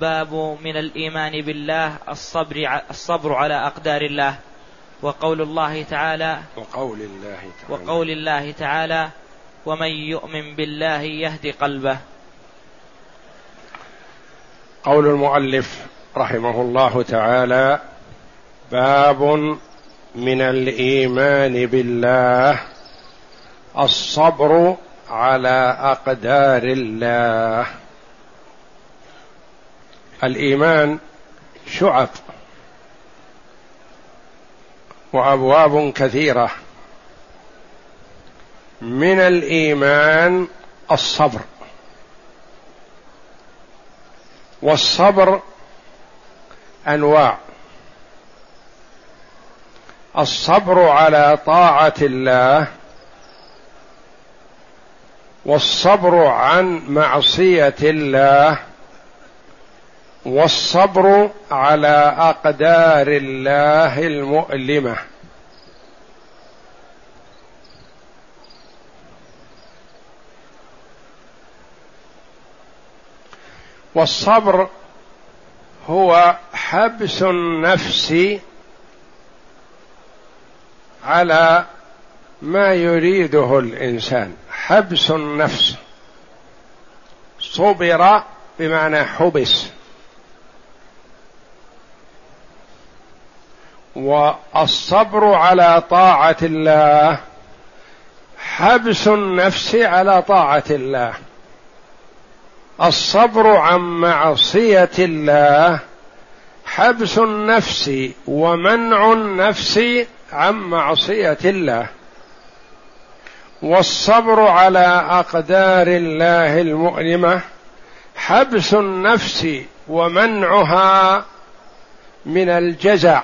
باب من الإيمان بالله الصبر الصبر على أقدار الله. وقول الله تعالى وقول الله تعالى. وقول الله تعالى ومن يؤمن بالله يهد قلبه. قول المؤلف رحمه الله تعالى باب من الإيمان بالله الصبر على أقدار الله. الإيمان شعب وأبواب كثيرة. من الإيمان الصبر. والصبر أنواع. الصبر على طاعة الله والصبر عن معصية الله والصبر على أقدار الله المؤلمة. والصبر هو حبس النفس على ما يريده الإنسان. حبس النفس. صبر بمعنى حبس. والصبر على طاعة الله حبس النفس على طاعة الله. الصبر عن معصية الله حبس النفس ومنع النفس عن معصية الله. والصبر على أقدار الله المؤلمة حبس النفس ومنعها من الجزع.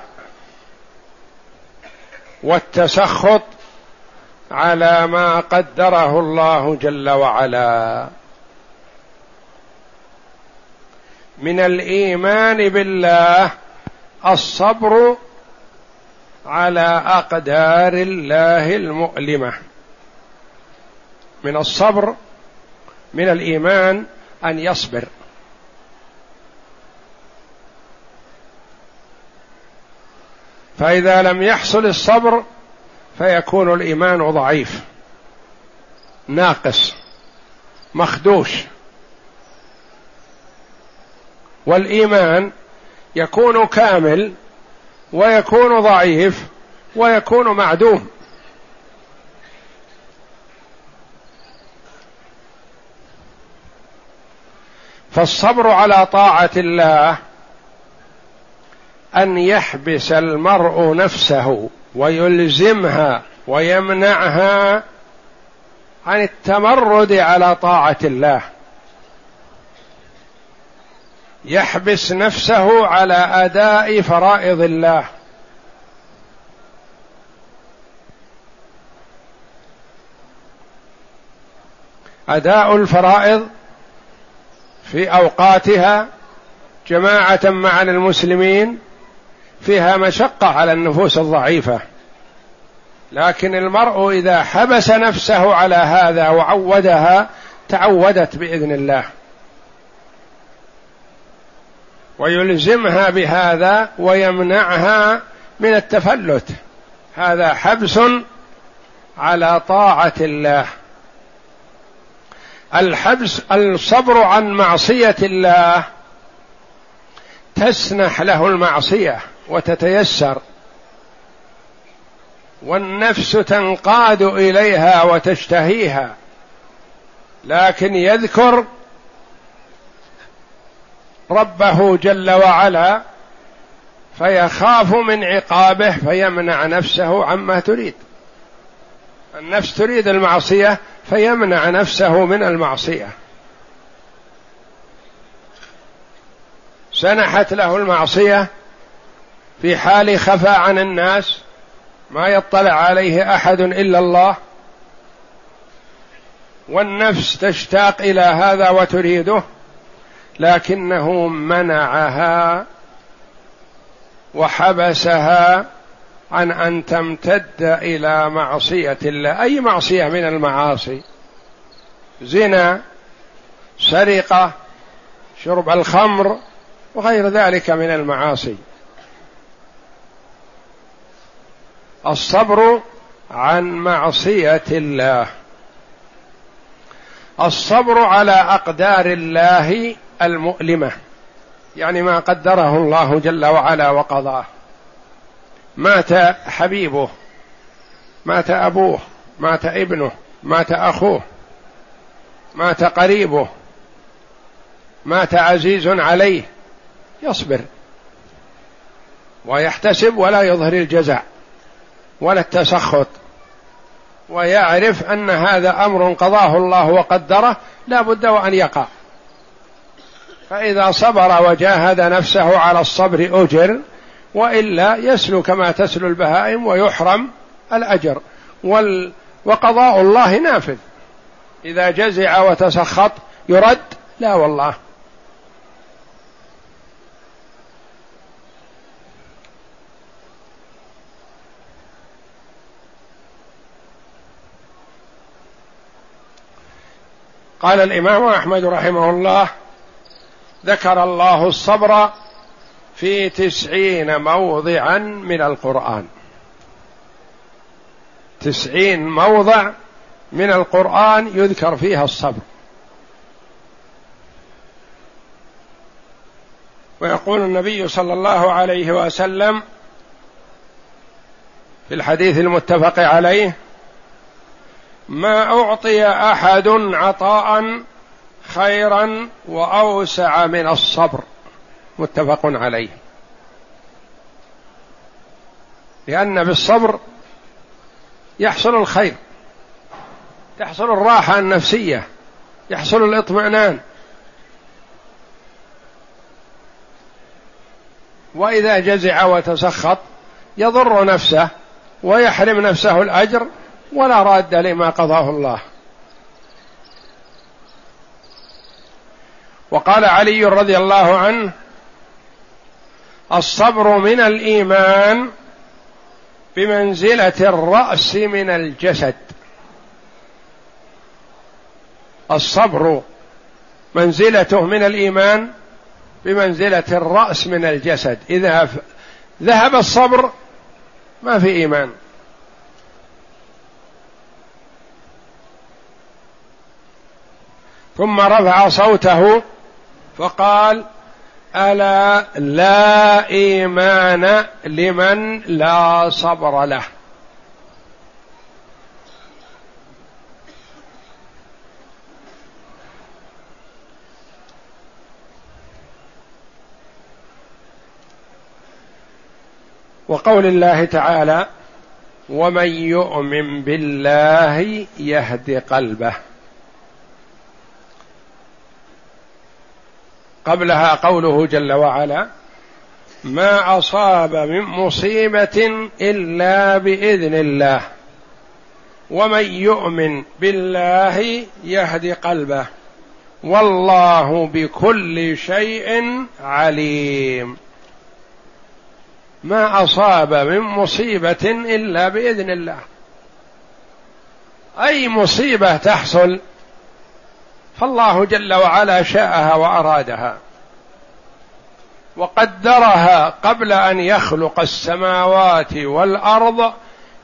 والتسخط على ما قدره الله جل وعلا. من الإيمان بالله الصبر على أقدار الله المؤلمة. من الصبر من الإيمان أن يصبر. فإذا لم يحصل الصبر فيكون الإيمان ضعيف. ناقص. مخدوش. والإيمان يكون كامل ويكون ضعيف ويكون معدوم. فالصبر على طاعة الله أن يحبس المرء نفسه ويلزمها ويمنعها عن التمرد على طاعة الله. يحبس نفسه على أداء فرائض الله. أداء الفرائض في أوقاتها جماعة مع المسلمين فيها مشقة على النفوس الضعيفة. لكن المرء إذا حبس نفسه على هذا وعودها تعودت بإذن الله. ويلزمها بهذا ويمنعها من التفلت. هذا حبس على طاعة الله. الحبس الصبر عن معصية الله تسنح له المعصية. وتتيسر. والنفس تنقاد إليها وتشتهيها. لكن يذكر ربه جل وعلا فيخاف من عقابه فيمنع نفسه عما تريد. النفس تريد المعصية فيمنع نفسه من المعصية. سنحت له المعصية في حال خفى عن الناس ما يطلع عليه أحد إلا الله. والنفس تشتاق إلى هذا وتريده لكنه منعها وحبسها عن أن تمتد إلى معصية الله. أي معصية من المعاصي؟ زنا سرقة شرب الخمر وغير ذلك من المعاصي. الصبر عن معصية الله. الصبر على أقدار الله المؤلمة. يعني ما قدره الله جل وعلا وقضاه. مات حبيبه مات أبوه مات ابنه مات أخوه مات قريبه مات عزيز عليه. يصبر. ويحتسب ولا يظهر الجزع. ولا التسخط. ويعرف أن هذا أمر قضاه الله وقدره لا بد وأن يقع. فإذا صبر وجاهد نفسه على الصبر أجر وإلا يسلو كما تسلو البهائم ويحرم الأجر. وال وقضاء الله نافذ. إذا جزع وتسخط يرد لا والله. قال الإمام أحمد رحمه الله ذكر الله الصبر في تسعين موضعا من القرآن. تسعين موضع من القرآن يذكر فيها الصبر. ويقول النبي صلى الله عليه وسلم في الحديث المتفق عليه ما أعطي أحد عطاء خيرا وأوسع من الصبر. متفق عليه. لأن بالصبر يحصل الخير تحصل الراحة النفسية يحصل الاطمئنان. وإذا جزع وتسخط يضر نفسه ويحرم نفسه الأجر ولا راد لما قضاه الله. وقال علي رضي الله عنه الصبر من الإيمان بمنزلة الرأس من الجسد. الصبر منزلته من الإيمان بمنزلة الرأس من الجسد. إذا ذهب الصبر ما في إيمان. ثم رفع صوته فقال ألا لا إيمان لمن لا صبر له؟ وقول الله تعالى ومن يؤمن بالله يهد قلبه. قبلها قوله جل وعلا ما أصاب من مصيبة إلا بإذن الله ومن يؤمن بالله يهد قلبه والله بكل شيء عليم. ما أصاب من مصيبة إلا بإذن الله. أي مصيبة تحصل؟ فالله جل وعلا شاءها وأرادها وقدرها قبل أن يخلق السماوات والأرض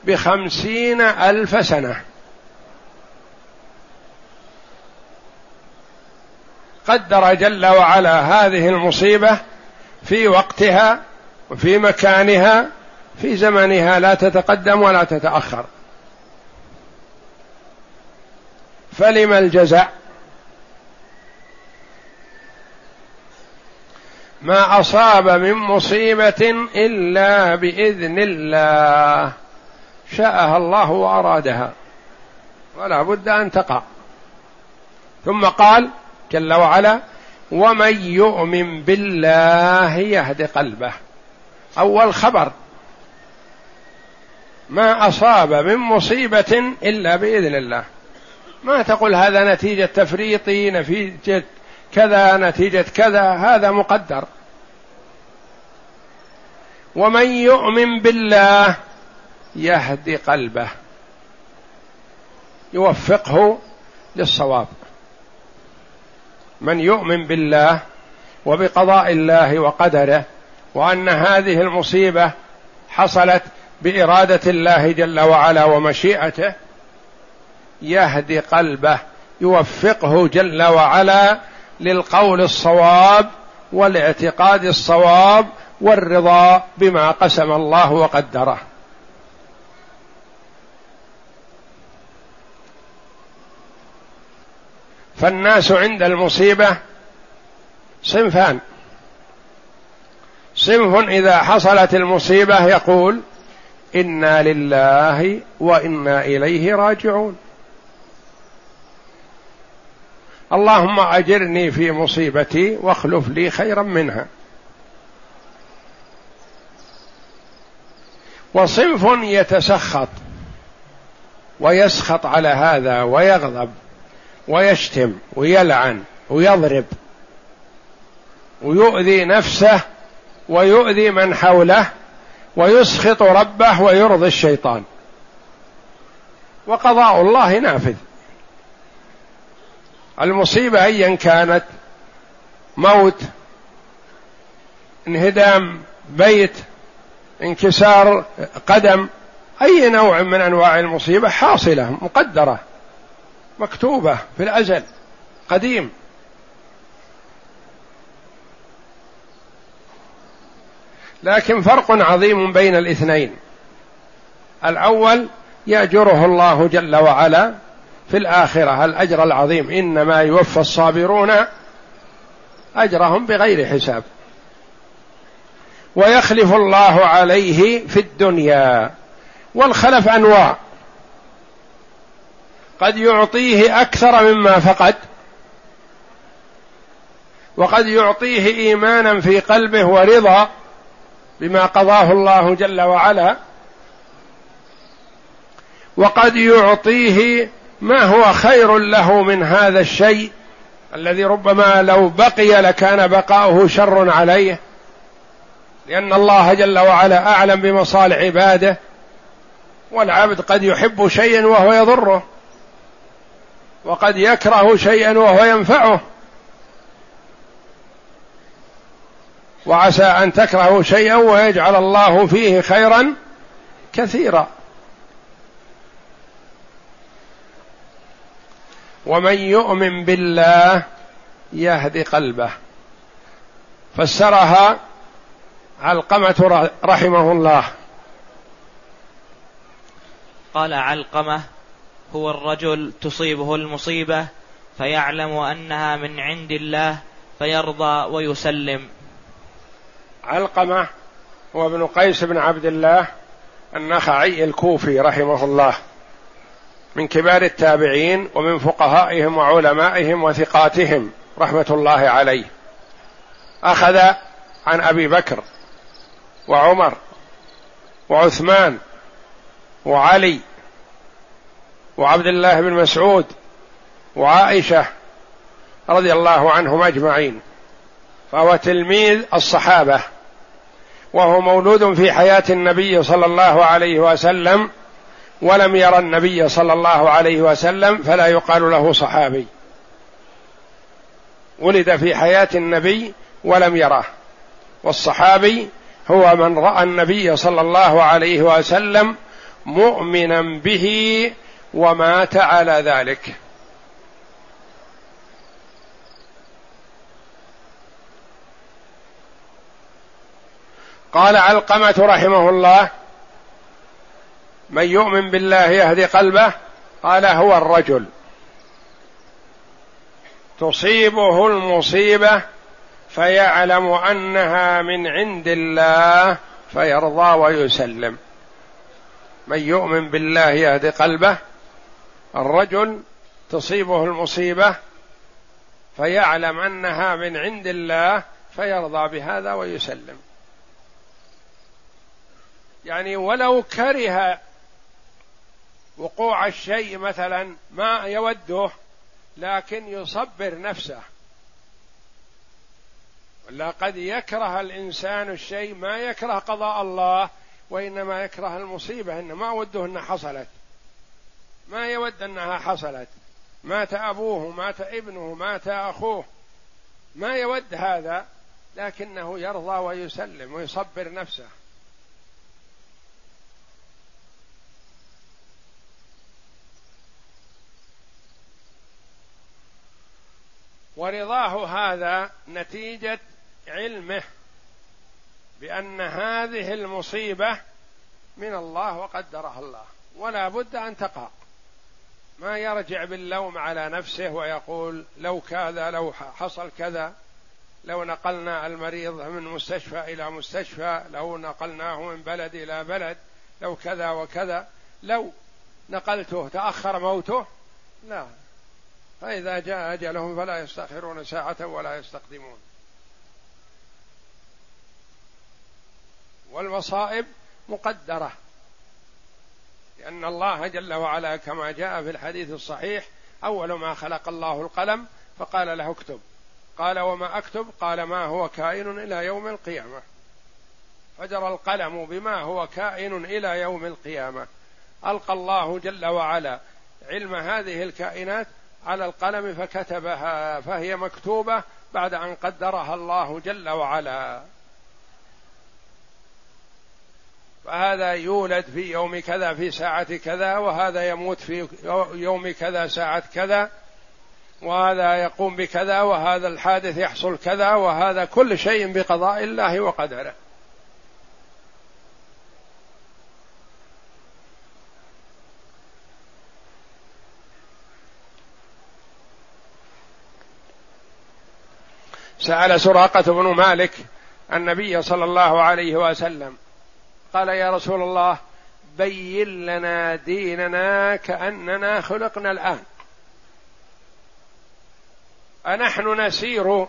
بخمسين ألف سنة. قدر جل وعلا هذه المصيبة في وقتها وفي مكانها في زمنها لا تتقدم ولا تتأخر. فلم الجزع ما أصاب من مصيبة إلا بإذن الله. شاءها الله وأرادها. ولا بد أن تقع. ثم قال جل وعلا ومن يؤمن بالله يهد قلبه. أول خبر. ما أصاب من مصيبة إلا بإذن الله. ما تقول هذا نتيجة تفريطي نتيجة كذا نتيجة كذا هذا مقدر. ومن يؤمن بالله يهدي قلبه يوفقه للصواب. من يؤمن بالله وبقضاء الله وقدره وأن هذه المصيبة حصلت بإرادة الله جل وعلا ومشيئته يهدي قلبه يوفقه جل وعلا للقول الصواب والاعتقاد الصواب والرضا بما قسم الله وقدره. فالناس عند المصيبة صنفان. صنف إذا حصلت المصيبة يقول إنا لله وإنا إليه راجعون. اللهم أجرني في مصيبتي واخلف لي خيرا منها. وصنف يتسخط ويسخط على هذا ويغضب ويشتم ويلعن ويضرب ويؤذي نفسه ويؤذي من حوله ويسخط ربه ويرضي الشيطان. وقضاء الله نافذ. المصيبة ايا كانت. موت انهدام بيت انكسار قدم أي نوع من أنواع المصيبة حاصلة مقدرة مكتوبة في الأزل قديم. لكن فرق عظيم بين الاثنين. الأول يأجره الله جل وعلا في الآخرة الأجر العظيم. إنما يوفى الصابرون أجرهم بغير حساب. ويخلف الله عليه في الدنيا. والخلف أنواع. قد يعطيه أكثر مما فقد. وقد يعطيه إيمانا في قلبه ورضا بما قضاه الله جل وعلا. وقد يعطيه ما هو خير له من هذا الشيء الذي ربما لو بقي لكان بقاؤه شر عليه؟ لأن الله جل وعلا أعلم بمصالح عباده والعبد قد يحب شيئا وهو يضره وقد يكره شيئا وهو ينفعه. وعسى أن تكرهوا شيئا ويجعل الله فيه خيرا كثيرا. ومن يؤمن بالله يهدي قلبه. فسرها علقمة رحمه الله. قال علقمة هو الرجل تصيبه المصيبة فيعلم أنها من عند الله فيرضى ويسلم. علقمة هو ابن قيس بن عبد الله النخعي الكوفي رحمه الله. من كبار التابعين ومن فقهائهم وعلمائهم وثقاتهم رحمة الله عليه. أخذ عن أبي بكر وعمر وعثمان وعلي وعبد الله بن مسعود وعائشة رضي الله عنهم أجمعين. فهو تلميذ الصحابة وهو مولود في حياة النبي صلى الله عليه وسلم ولم يرى النبي صلى الله عليه وسلم فلا يقال له صحابي. ولد في حياة النبي ولم يراه. والصحابي هو من رأى النبي صلى الله عليه وسلم مؤمنا به ومات على ذلك. قال علقمة رحمه الله من يؤمن بالله يهدي قلبه قال هو الرجل. تصيبه المصيبة فيعلم أنها من عند الله فيرضى ويسلم. من يؤمن بالله يهدي قلبه الرجل تصيبه المصيبة فيعلم أنها من عند الله فيرضى بهذا ويسلم. يعني ولو كره وقوع الشيء مثلا ما يوده لكن يصبر نفسه. ولا قد يكره الإنسان الشيء ما يكره قضاء الله وإنما يكره المصيبة إنه ما وده إنها حصلت. ما يود إنها حصلت. مات أبوه مات ابنه مات أخوه. ما يود هذا لكنه يرضى ويسلم ويصبر نفسه. ورضاه هذا نتيجة علمه بأن هذه المصيبة من الله وقدرها الله. ولا بد أن تقع. ما يرجع باللوم على نفسه ويقول لو كذا لو حصل كذا لو نقلنا المريض من مستشفى إلى مستشفى لو نقلناه من بلد إلى بلد لو كذا وكذا لو نقلته تأخر موته لا. فإذا جاء أجلهم فلا يستأخرون ساعة ولا يستقدمون. والمصائب مقدرة لأن الله جل وعلا كما جاء في الحديث الصحيح أول ما خلق الله القلم فقال له اكتب. قال وما أكتب؟ قال ما هو كائن إلى يوم القيامة. فجرى القلم بما هو كائن إلى يوم القيامة. ألقى الله جل وعلا علم هذه الكائنات على القلم فكتبها فهي مكتوبة بعد أن قدرها الله جل وعلا. فهذا يولد في يوم كذا في ساعة كذا وهذا يموت في يوم كذا ساعة كذا وهذا يقوم بكذا وهذا الحادث يحصل كذا وهذا كل شيء بقضاء الله وقدره. سأل سراقة بن مالك النبي صلى الله عليه وسلم قال يا رسول الله بين لنا ديننا كأننا خلقنا الآن. أنحن نسير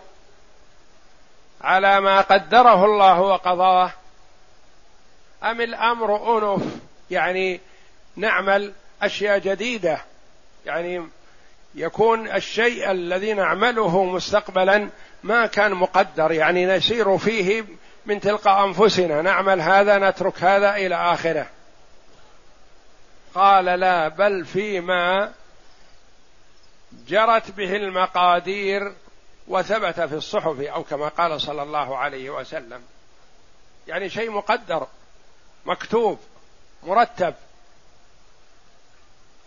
على ما قدره الله وقضاه أم الأمر أنف؟ يعني نعمل أشياء جديدة يعني يكون الشيء الذي نعمله مستقبلا ما كان مقدر يعني نسير فيه من تلقى أنفسنا. نعمل هذا نترك هذا إلى آخره. قال لا بل فيما جرت به المقادير وثبت في الصحف أو كما قال صلى الله عليه وسلم. يعني شيء مقدر مكتوب مرتب.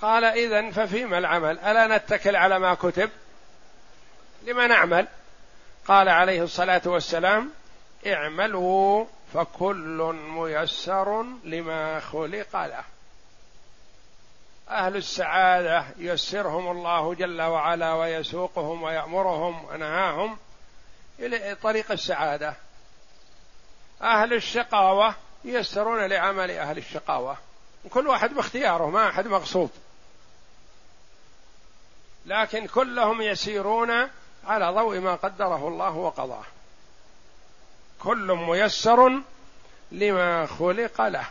قال اذا ففيما العمل؟ ألا نتكل على ما كتب؟ لما نعمل؟ قال عليه الصلاة والسلام اعملوا فكل ميسر لما خلق له. أهل السعادة ييسرهم الله جل وعلا ويسوقهم ويأمرهم ونهاهم إلى طريق السعادة. أهل الشقاوة ييسرون لعمل أهل الشقاوة. كل واحد باختياره ما أحد مغصوب لكن كلهم يسيرون على ضوء ما قدره الله وقضاه. كل ميسر لما خلق له.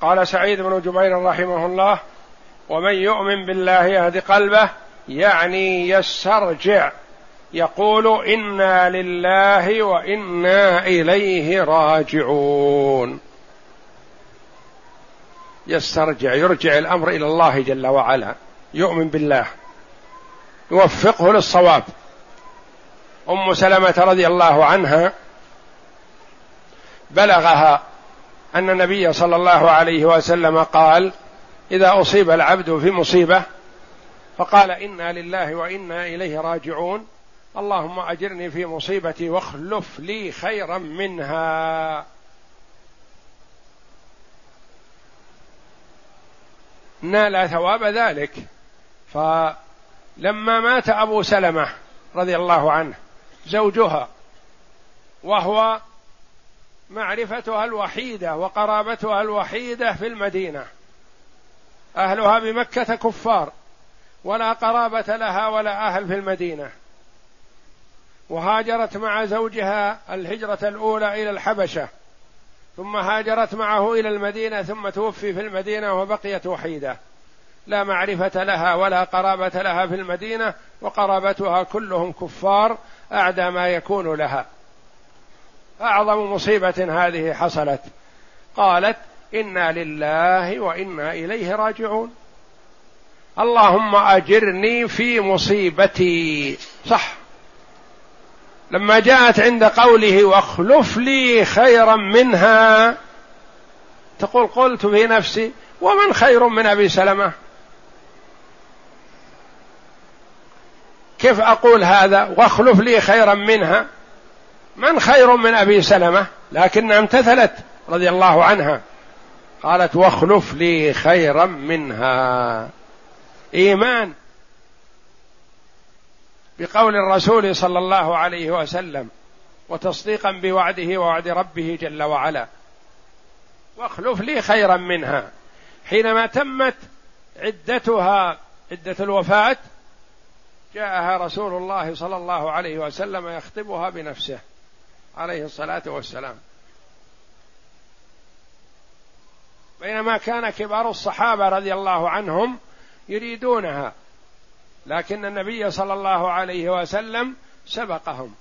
قال سعيد بن جبير رحمه الله ومن يؤمن بالله يهد قلبه يعني يسترجع. يقول إنا لله وإنا إليه راجعون. يسترجع يرجع الأمر إلى الله جل وعلا. يؤمن بالله. يوفقه للصواب. أم سلمة رضي الله عنها بلغها أن النبي صلى الله عليه وسلم قال إذا أصيب العبد في مصيبة فقال إنا لله وإنا إليه راجعون. اللهم اجرني في مصيبتي واخلف لي خيرا منها. نال ثواب ذلك. فلما مات أبو سلمة رضي الله عنه زوجها وهو معرفتها الوحيدة وقرابتها الوحيدة في المدينة. أهلها بمكة كفار ولا قرابة لها ولا أهل في المدينة. وهاجرت مع زوجها الهجرة الأولى إلى الحبشة ثم هاجرت معه إلى المدينة ثم توفي في المدينة وبقيت وحيدة. لا معرفة لها ولا قرابة لها في المدينة وقرابتها كلهم كفار أعدى ما يكون لها. أعظم مصيبة هذه حصلت. قالت إنا لله وإنا إليه راجعون. اللهم أجرني في مصيبتي. صح. لما جاءت عند قوله واخلف لي خيرا منها تقول قلت في نفسي ومن خير من أبي سلمة؟ كيف أقول هذا؟ واخلف لي خيرا منها. من خير من أبي سلمة؟ لكنها امتثلت رضي الله عنها. قالت واخلف لي خيرا منها. إيمان. بقول الرسول صلى الله عليه وسلم وتصديقا بوعده ووعد ربه جل وعلا. واخلف لي خيرا منها. حينما تمت عدتها عدة الوفاة جاءها رسول الله صلى الله عليه وسلم يخطبها بنفسه عليه الصلاة والسلام. بينما كان كبار الصحابة رضي الله عنهم يريدونها. لكن النبي صلى الله عليه وسلم سبقهم.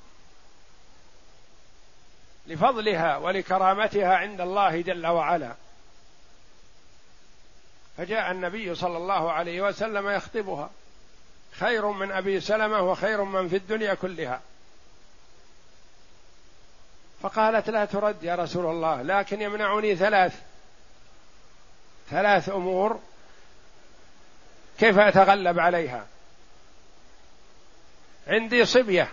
لفضلها ولكرامتها عند الله جل وعلا. فجاء النبي صلى الله عليه وسلم يخطبها. خير من أبي سلمة وخير من في الدنيا كلها. فقالت لا ترد يا رسول الله لكن يمنعني ثلاث. ثلاث أمور كيف أتغلب عليها؟ عندي صبية.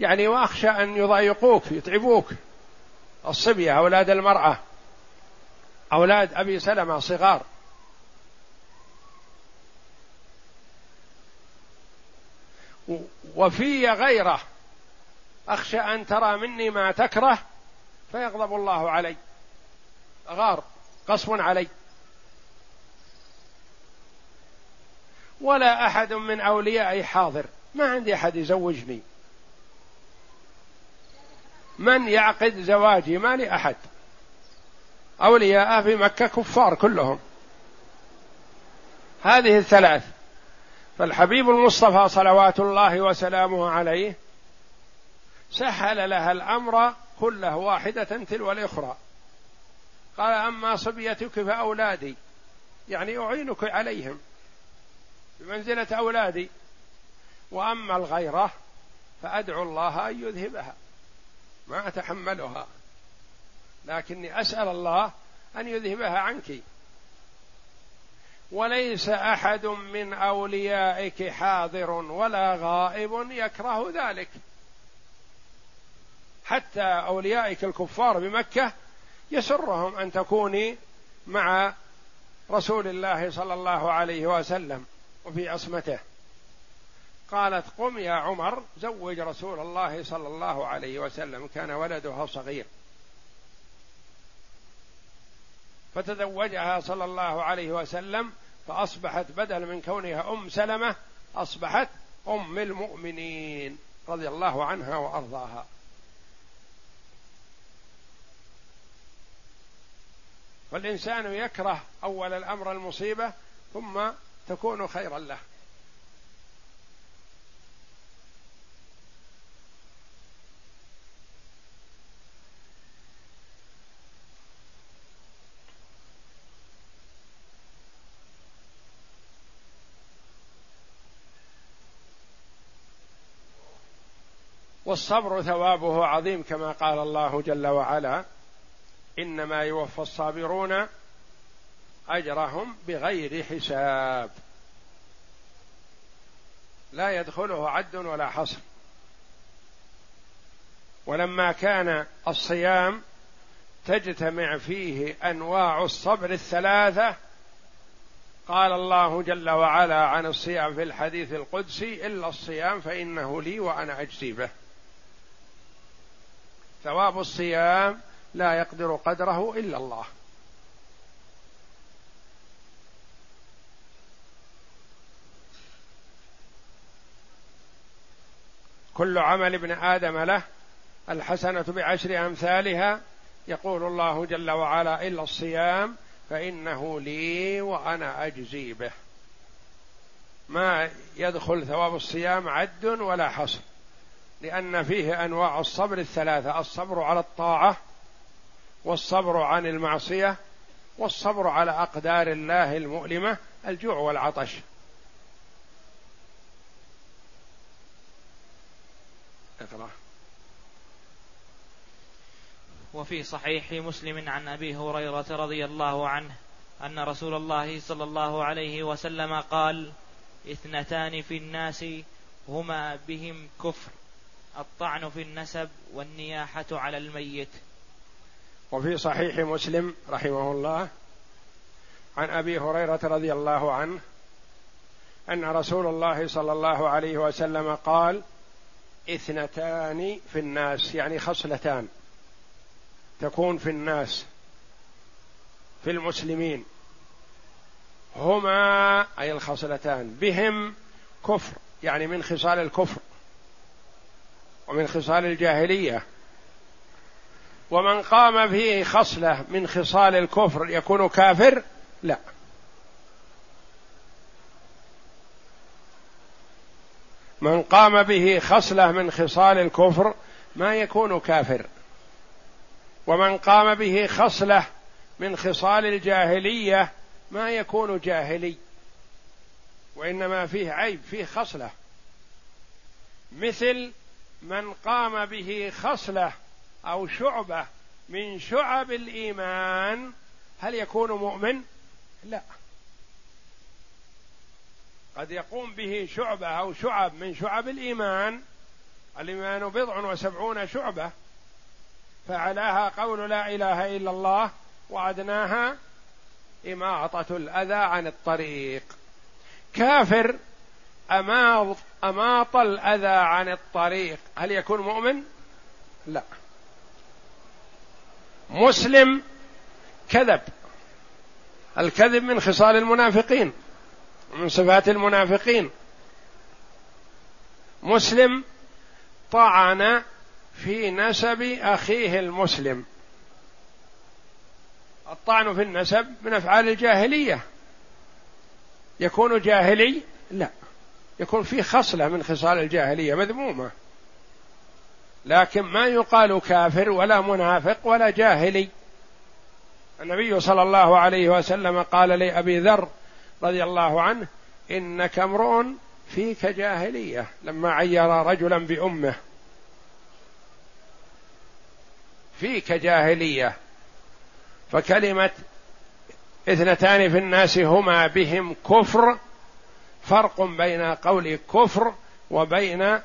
يعني وأخشى أن يضايقوك يتعبوك. الصبية أولاد المرأة. أولاد أبي سلمة صغار. وفي غيره. أخشى أن ترى مني ما تكره فيغضب الله علي. غار قصف علي. ولا أحد من أوليائي حاضر. ما عندي أحد يزوجني. من يعقد زواجي؟ ما لي أحد. أولياء في مكة كفار كلهم. هذه الثلاث. فالحبيب المصطفى صلوات الله وسلامه عليه سهل لها الأمر كله واحدة تلو الأخرى. قال أما صبيتك فأولادي. يعني أعينك عليهم. بمنزلة أولادي. وأما الغيرة فأدعو الله أن يذهبها ما أتحملها. لكني أسأل الله أن يذهبها عنك. وليس أحد من أوليائك حاضر ولا غائب يكره ذلك. حتى أوليائك الكفار بمكة يسرهم أن تكوني مع رسول الله صلى الله عليه وسلم وفي عصمته قالت قم يا عمر زوج رسول الله صلى الله عليه وسلم كان ولدها صغير. فتزوجها صلى الله عليه وسلم فأصبحت بدل من كونها أم سلمة أصبحت أم المؤمنين رضي الله عنها وأرضاها. فالإنسان يكره أول الأمر المصيبة ثم تكون خيرا له. والصبر ثوابه عظيم كما قال الله جل وعلا إنما يوفى الصابرون أجرهم بغير حساب. لا يدخله عد ولا حصر. ولما كان الصيام تجتمع فيه أنواع الصبر الثلاثة قال الله جل وعلا عن الصيام في الحديث القدسي إلا الصيام فإنه لي وأنا أجزي به. ثواب الصيام لا يقدر قدره إلا الله. كل عمل ابن آدم له الحسنة بعشر أمثالها. يقول الله جل وعلا إلا الصيام فإنه لي وأنا أجزي به. ما يدخل ثواب الصيام عد ولا حصر. لأن فيه أنواع الصبر الثلاثة الصبر على الطاعة والصبر عن المعصية والصبر على أقدار الله المؤلمة الجوع والعطش. وفي صحيح مسلم عن أبي هريرة رضي الله عنه أن رسول الله صلى الله عليه وسلم قال اثنتان في الناس هما بهم كفر. الطعن في النسب والنياحة على الميت. وفي صحيح مسلم رحمه الله عن أبي هريرة رضي الله عنه أن رسول الله صلى الله عليه وسلم قال إثنتان في الناس. يعني خصلتان. تكون في الناس في المسلمين. هما أي الخصلتان بهم كفر يعني من خصال الكفر. ومن خصال الجاهلية. ومن قام فيه خصلة من خصال الكفر يكون كافر؟ لا. من قام به خصلة من خصال الكفر ما يكون كافر. ومن قام به خصلة من خصال الجاهلية ما يكون جاهلي. وإنما فيه عيب فيه خصلة. مثل من قام به خصلة أو شعبة من شعب الإيمان هل يكون مؤمن؟ لا. قد يقوم به شعبة أو شعب من شعب الإيمان الإيمان بضع وسبعون شعبة فعلاها قول لا إله إلا الله وأدناها إماطة الأذى عن الطريق. كافر اماط أماط الأذى عن الطريق. هل يكون مؤمن؟ لا. مسلم كذب. الكذب من خصال المنافقين من صفات المنافقين. مسلم طعن في نسب أخيه المسلم. الطعن في النسب من أفعال الجاهلية. يكون جاهلي؟ لا. يكون في خصلة من خصال الجاهلية مذمومة. لكن ما يقال كافر ولا منافق ولا جاهلي. النبي صلى الله عليه وسلم قال لأبي ذر رضي الله عنه إنك امرؤ فيك جاهلية لما عير رجلا بأمه. فيك جاهلية. فكلمة اثنتان في الناس هما بهم كفر فرق بين قول كفر وبين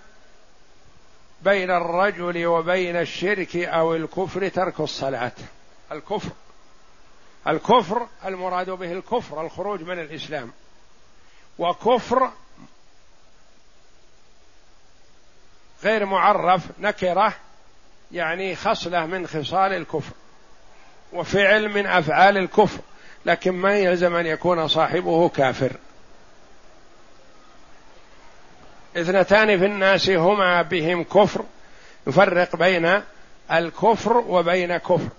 بين الرجل وبين الشرك أو الكفر ترك الصلاة. الكفر. الكفر المراد به الكفر الخروج من الإسلام. وكفر غير معرف نكرة يعني خصلة من خصال الكفر وفعل من أفعال الكفر. لكن ما يلزم أن يكون صاحبه كافر. اثنتان في الناس هما بهم كفر. يفرق بين الكفر وبين كفر.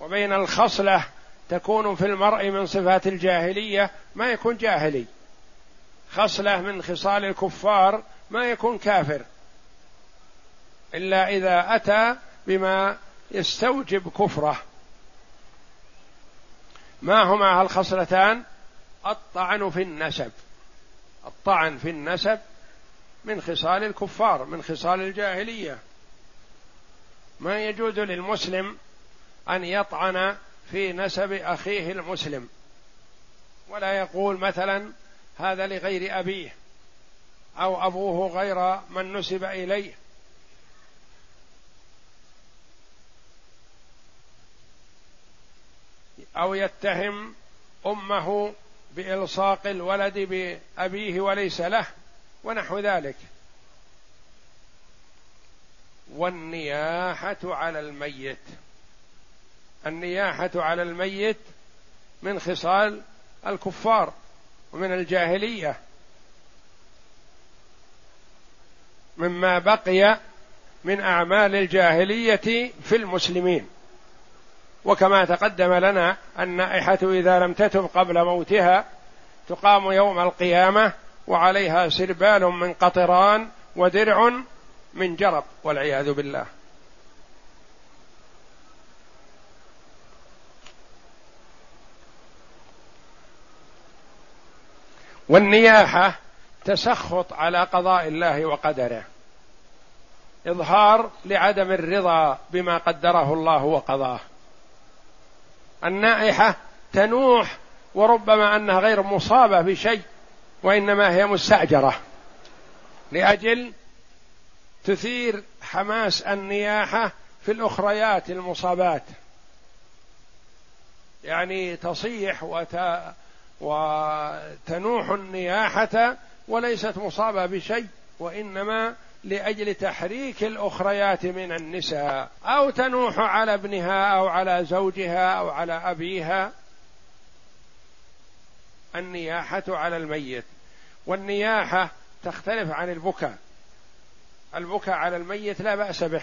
وبين الخصلة تكون في المرء من صفات الجاهلية ما يكون جاهلي. خصلة من خصال الكفار ما يكون كافر. إلا إذا أتى بما يستوجب كفره. ما هما الخصلتان؟ الطعن في النسب. الطعن في النسب من خصال الكفار من خصال الجاهلية. ما يجوز للمسلم أن يطعن في نسب أخيه المسلم. ولا يقول مثلا هذا لغير أبيه أو أبوه غير من نسب إليه. أو يتهم أمه بإلصاق الولد بأبيه وليس له. ونحو ذلك. والنياحة على الميت. النياحة على الميت من خصال الكفار ومن الجاهلية. مما بقي من أعمال الجاهلية في المسلمين. وكما تقدم لنا النائحة إذا لم تتب قبل موتها تقام يوم القيامة وعليها سربال من قطران ودرع من جرب والعياذ بالله. والنياحة تسخط على قضاء الله وقدره. إظهار لعدم الرضا بما قدره الله وقضاه. النائحة تنوح وربما أنها غير مصابة بشيء وإنما هي مستأجرة لأجل تثير حماس النياحة في الأخريات المصابات. يعني تصيح وت... وتنوح النياحة وليست مصابة بشيء وإنما لأجل تحريك الأخريات من النساء. أو تنوح على ابنها أو على زوجها أو على أبيها. النياحة على الميت. والنياحة تختلف عن البكاء. البكاء على الميت لا بأس به.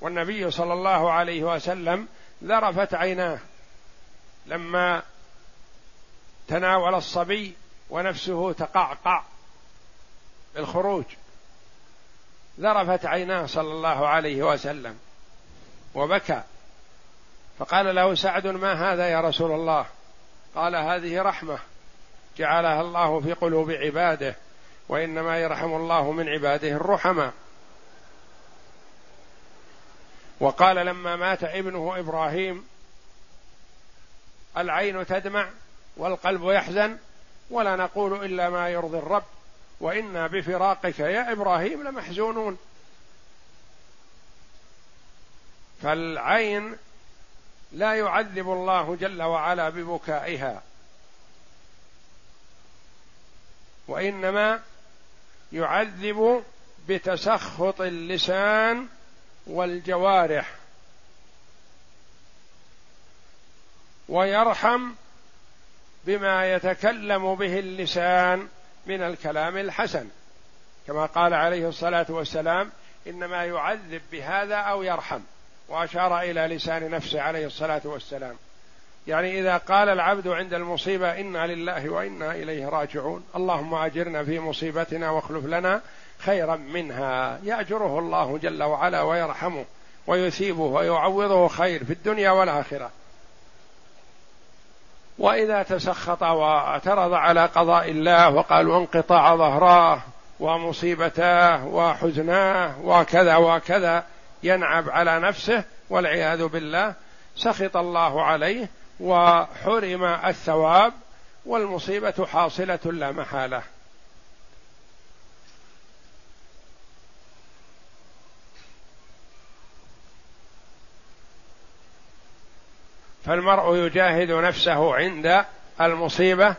والنبي صلى الله عليه وسلم ذرفت عيناه. لما تناول الصبي ونفسه تقعقع بالخروج ذرفت عيناه صلى الله عليه وسلم وبكى. فقال له سعد ما هذا يا رسول الله؟ قال هذه رحمة جعلها الله في قلوب عباده وإنما يرحم الله من عباده الرحماء. وقال لما مات ابنه إبراهيم العين تدمع والقلب يحزن ولا نقول إلا ما يرضي الرب وإنا بفراقك يا إبراهيم لمحزونون. فالعين لا يعذب الله جل وعلا ببكائها. وإنما يعذب بتسخط اللسان والجوارح. ويرحم بما يتكلم به اللسان من الكلام الحسن. كما قال عليه الصلاة والسلام إنما يعذب بهذا أو يرحم. وأشار إلى لسان نفسه عليه الصلاة والسلام. يعني إذا قال العبد عند المصيبة إنا لله وإنا إليه راجعون اللهم أجرنا في مصيبتنا واخلف لنا خيرا منها. يأجره الله جل وعلا ويرحمه ويثيبه ويعوضه خير في الدنيا والآخرة. وإذا تسخط واعترض على قضاء الله وقال وانقطاع ظهراه ومصيبتاه وحزناه وكذا وكذا ينعب على نفسه والعياذ بالله سخط الله عليه وحرم الثواب والمصيبة حاصلة لا محالة. فالمرء يجاهد نفسه عند المصيبة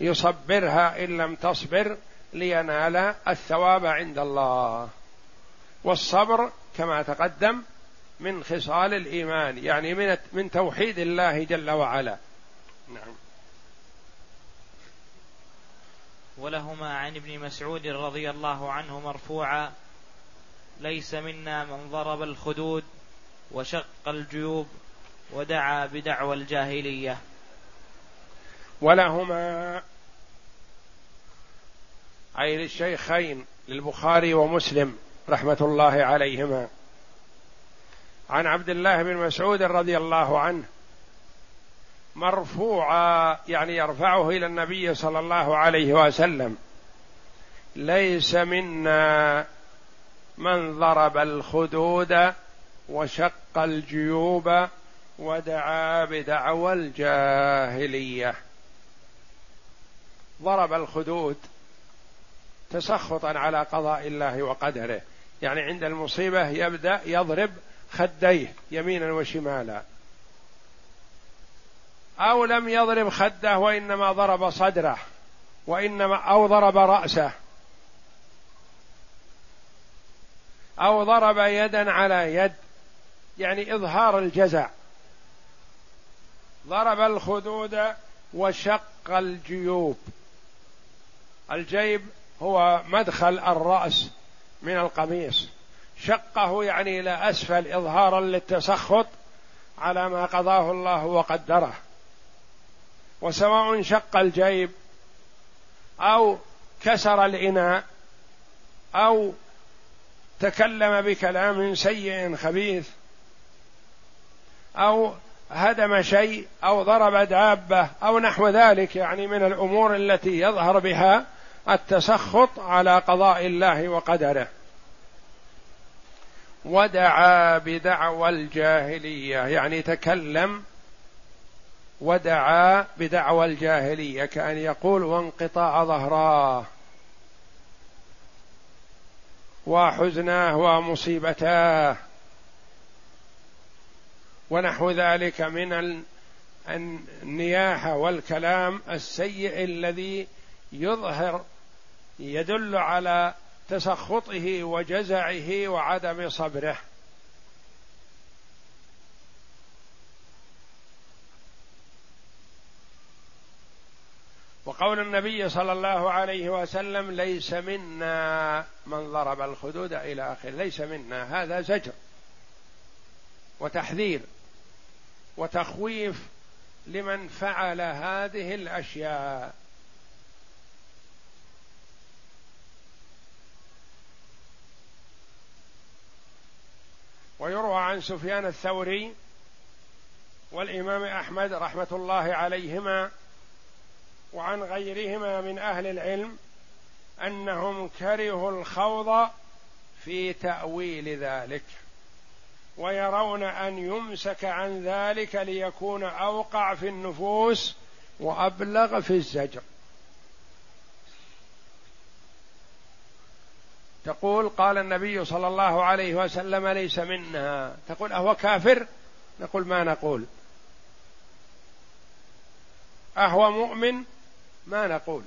يصبرها إن لم تصبر لينال الثواب عند الله. والصبر كما تقدم من خصال الإيمان يعني من من توحيد الله جل وعلا. نعم. ولهما عن ابن مسعود رضي الله عنه مرفوعا ليس منا من ضرب الخدود وشق الجيوب ودعا بدعوى الجاهلية. ولهما اي للشيخين للبخاري ومسلم. رحمة الله عليهما. عن عبد الله بن مسعود رضي الله عنه. مرفوعا يعني يرفعه إلى النبي صلى الله عليه وسلم. ليس منا من ضرب الخدود وشق الجيوب ودعا بدعوى الجاهلية. ضرب الخدود تسخطا على قضاء الله وقدره. يعني عند المصيبة يبدأ يضرب خديه يمينا وشمالا. أو لم يضرب خده وإنما ضرب صدره وإنما أو ضرب رأسه. أو ضرب يدا على يد. يعني إظهار الجزع. ضرب الخدود وشق الجيوب. الجيب هو مدخل الرأس. من القميص. شقه يعني إلى أسفل اظهارا للتسخط على ما قضاه الله وقدره. وسواء شق الجيب أو كسر الإناء أو تكلم بكلام سيء خبيث أو هدم شيء أو ضرب دابة أو نحو ذلك يعني من الأمور التي يظهر بها التسخط على قضاء الله وقدره. ودعا بدعوى الجاهلية يعني تكلم ودعا بدعوى الجاهلية كأن يقول وانقطاع ظهراه وحزناه ومصيبتاه ونحو ذلك من النياحة والكلام السيء الذي يظهر يدل على تسخطه وجزعه وعدم صبره. وقول النبي صلى الله عليه وسلم ليس منا من ضرب الخدود إلى آخره ليس منا هذا زجر وتحذير وتخويف لمن فعل هذه الأشياء. ويروى عن سفيان الثوري والإمام أحمد رحمة الله عليهما وعن غيرهما من أهل العلم أنهم كرهوا الخوض في تأويل ذلك ويرون أن يمسك عن ذلك ليكون أوقع في النفوس وأبلغ في الزجر. تقول قال النبي صلى الله عليه وسلم ليس منا. تقول أهو كافر؟ نقول ما نقول. أهو مؤمن؟ ما نقول.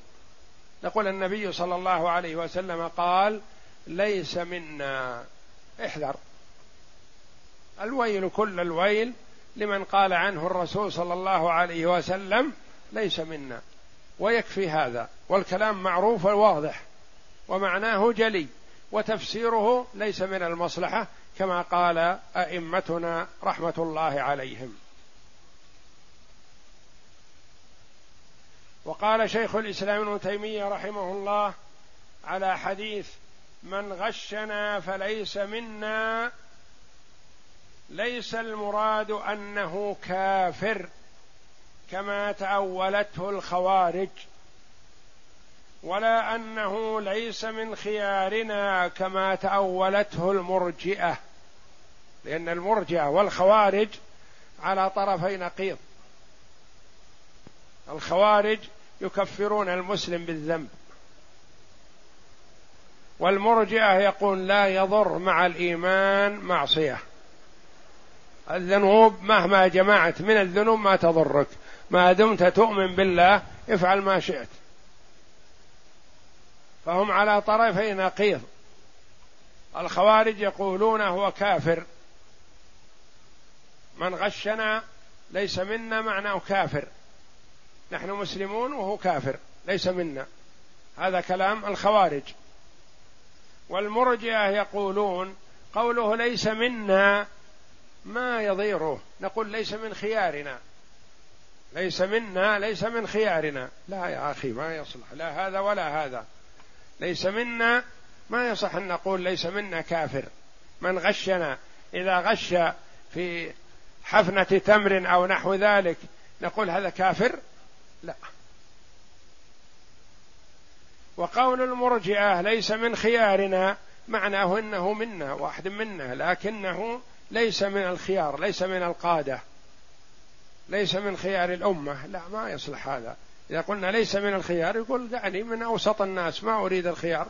نقول النبي صلى الله عليه وسلم قال ليس منا. احذر. الويل كل الويل لمن قال عنه الرسول صلى الله عليه وسلم ليس منا. ويكفي هذا. والكلام معروف وواضح. ومعناه جلي. وتفسيره ليس من المصلحة كما قال أئمتنا رحمة الله عليهم. وقال شيخ الإسلام ابن تيمية رحمه الله على حديث من غشنا فليس منا ليس المراد أنه كافر كما تأولته الخوارج. ولا أنه ليس من خيارنا كما تأولته المرجئة لأن المرجئة والخوارج على طرفي نقيض. الخوارج يكفرون المسلم بالذنب. والمرجئة يقول لا يضر مع الإيمان معصية. الذنوب مهما جمعت من الذنوب ما تضرك. ما دمت تؤمن بالله افعل ما شئت. فهم على طرفي نقيض. الخوارج يقولون هو كافر. من غشنا ليس منا معناه كافر. نحن مسلمون وهو كافر ليس منا. هذا كلام الخوارج. والمرجئة يقولون قوله ليس منا ما يضيره. نقول ليس من خيارنا. ليس منا ليس من خيارنا. لا يا أخي ما يصلح. لا هذا ولا هذا. ليس منا ما يصح أن نقول ليس منا كافر. من غشنا إذا غش في حفنة تمر أو نحو ذلك نقول هذا كافر؟ لا. وقول المرجئة ليس من خيارنا معناه إنه منا واحد منا لكنه ليس من الخيار ليس من القادة ليس من خيار الأمة. لا ما يصلح هذا. إذا قلنا ليس من الخيار يقول دعني من أوسط الناس ما أريد الخيار.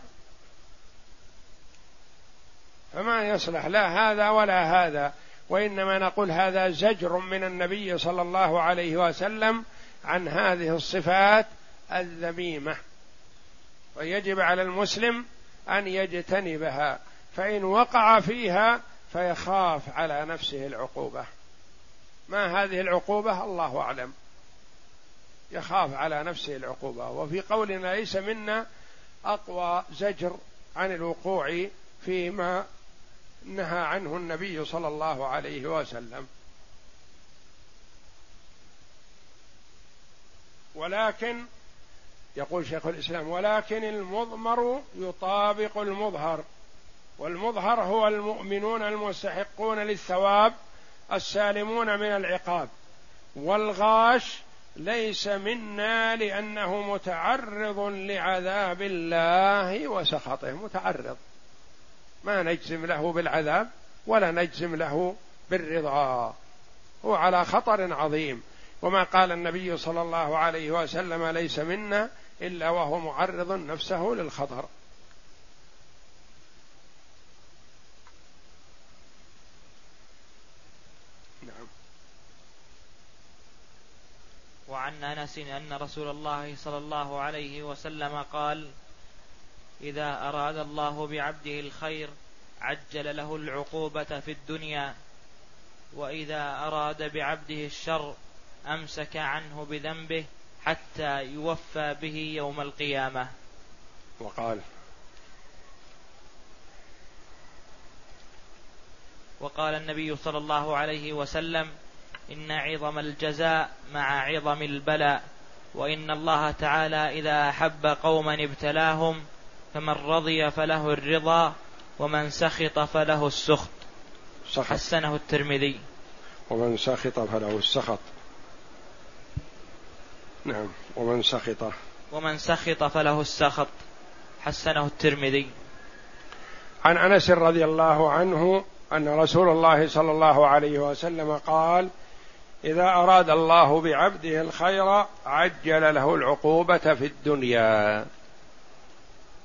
فما يصلح لا هذا ولا هذا وإنما نقول هذا زجر من النبي صلى الله عليه وسلم عن هذه الصفات الذميمة. ويجب على المسلم أن يجتنبها فإن وقع فيها فيخاف على نفسه العقوبة. ما هذه العقوبة؟ الله أعلم. يخاف على نفسه العقوبة. وفي قولنا ليس منا أقوى زجر عن الوقوع فيما نهى عنه النبي صلى الله عليه وسلم. ولكن يقول شيخ الإسلام ولكن المضمر يطابق المظهر والمظهر هو المؤمنون المستحقون للثواب السالمون من العقاب والغاش ليس منا لأنه متعرض لعذاب الله وسخطه. متعرض. ما نجزم له بالعذاب ولا نجزم له بالرضا. هو على خطر عظيم. وما قال النبي صلى الله عليه وسلم ليس منا إلا وهو معرض نفسه للخطر نعم وعن أنس أن رسول الله صلى الله عليه وسلم قال إذا أراد الله بعبده الخير عجل له العقوبة في الدنيا وإذا أراد بعبده الشر أمسك عنه بذنبه حتى يوفى به يوم القيامة. وقال وقال النبي صلى الله عليه وسلم إن عظم الجزاء مع عظم البلاء وإن الله تعالى إذا أحب قوما ابتلاهم فمن رضي فله الرضا ومن سخط فله السخط. سخط. حسنه الترمذي. ومن سخط فله السخط. نعم ومن سخط. ومن سخط فله السخط. حسنه الترمذي. عن أنس رضي الله عنه أن رسول الله صلى الله عليه وسلم قال إذا أراد الله بعبده الخير عجل له العقوبة في الدنيا.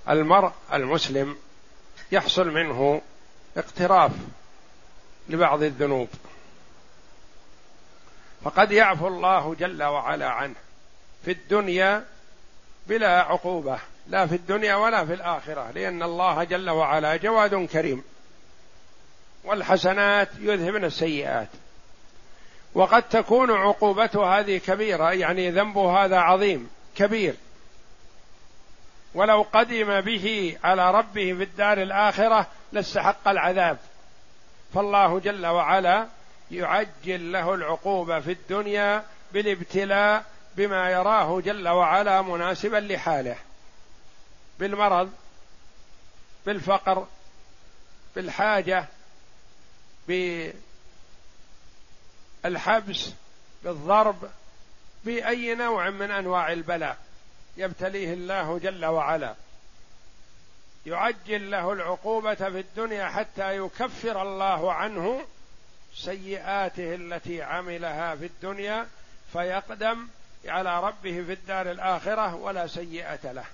المرء المسلم يحصل منه اقتراف لبعض الذنوب. فقد يعفو الله جل وعلا عنه في الدنيا بلا عقوبة لا في الدنيا ولا في الآخرة لأن الله جل وعلا جواد كريم. والحسنات يذهبن السيئات. وقد تكون عقوبته هذه كبيرة يعني ذنبه هذا عظيم كبير. ولو قدم به على ربه في الدار الآخرة لاستحق العذاب. فالله جل وعلا يعجل له العقوبه في الدنيا بالابتلاء بما يراه جل وعلا مناسبا لحاله. بالمرض بالفقر بالحاجة بالحبس بالضرب بأي نوع من أنواع البلاء يبتليه الله جل وعلا. يعجل له العقوبة في الدنيا حتى يكفر الله عنه سيئاته التي عملها في الدنيا فيقدم على ربه في الدار الآخرة ولا سيئة له.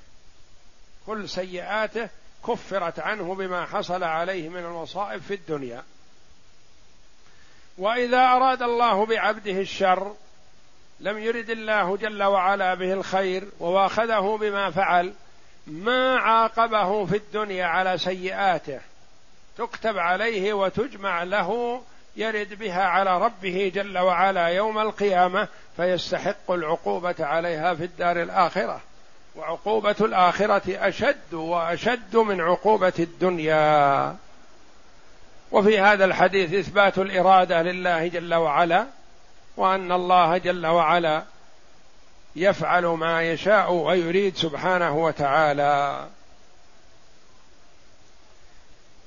كل سيئاته كفرت عنه بما حصل عليه من المصائب في الدنيا. وإذا أراد الله بعبده الشر لم يرد الله جل وعلا به الخير وواخذه بما فعل ما عاقبه في الدنيا على سيئاته. تكتب عليه وتجمع له يرد بها على ربه جل وعلا يوم القيامة فيستحق العقوبة عليها في الدار الآخرة. وعقوبة الآخرة أشد وأشد من عقوبة الدنيا. وفي هذا الحديث إثبات الإرادة لله جل وعلا وأن الله جل وعلا يفعل ما يشاء ويريد سبحانه وتعالى.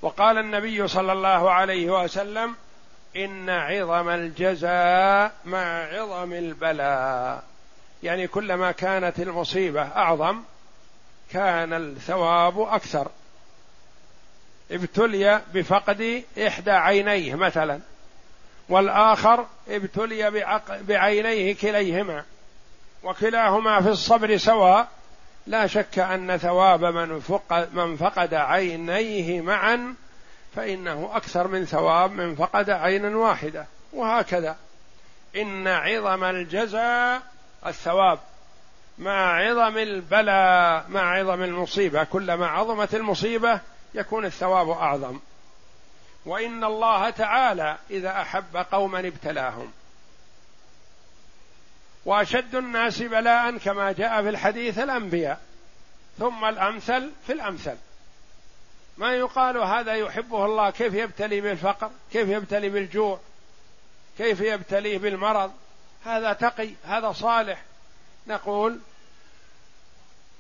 وقال النبي صلى الله عليه وسلم إن عظم الجزاء مع عظم البلاء. يعني كلما كانت المصيبة أعظم كان الثواب أكثر. ابتلي بفقد إحدى عينيه مثلا والآخر ابتلي بعينيه كليهما وكلاهما في الصبر سواء. لا شك أن ثواب من فقد, من فقد عينيه معا فإنه أكثر من ثواب من فقد عينا واحدة. وهكذا. إن عظم الجزاء الثواب. مع عظم البلاء مع عظم المصيبة. كلما عظمت المصيبة يكون الثواب أعظم. وإن الله تعالى إذا أحب قوما ابتلاهم. وأشد الناس بلاء كما جاء في الحديث الأنبياء. ثم الأمثل في الأمثل. ما يقال هذا يحبه الله كيف يبتلي بالفقر كيف يبتلي بالجوع كيف يبتليه بالمرض. هذا تقي هذا صالح. نقول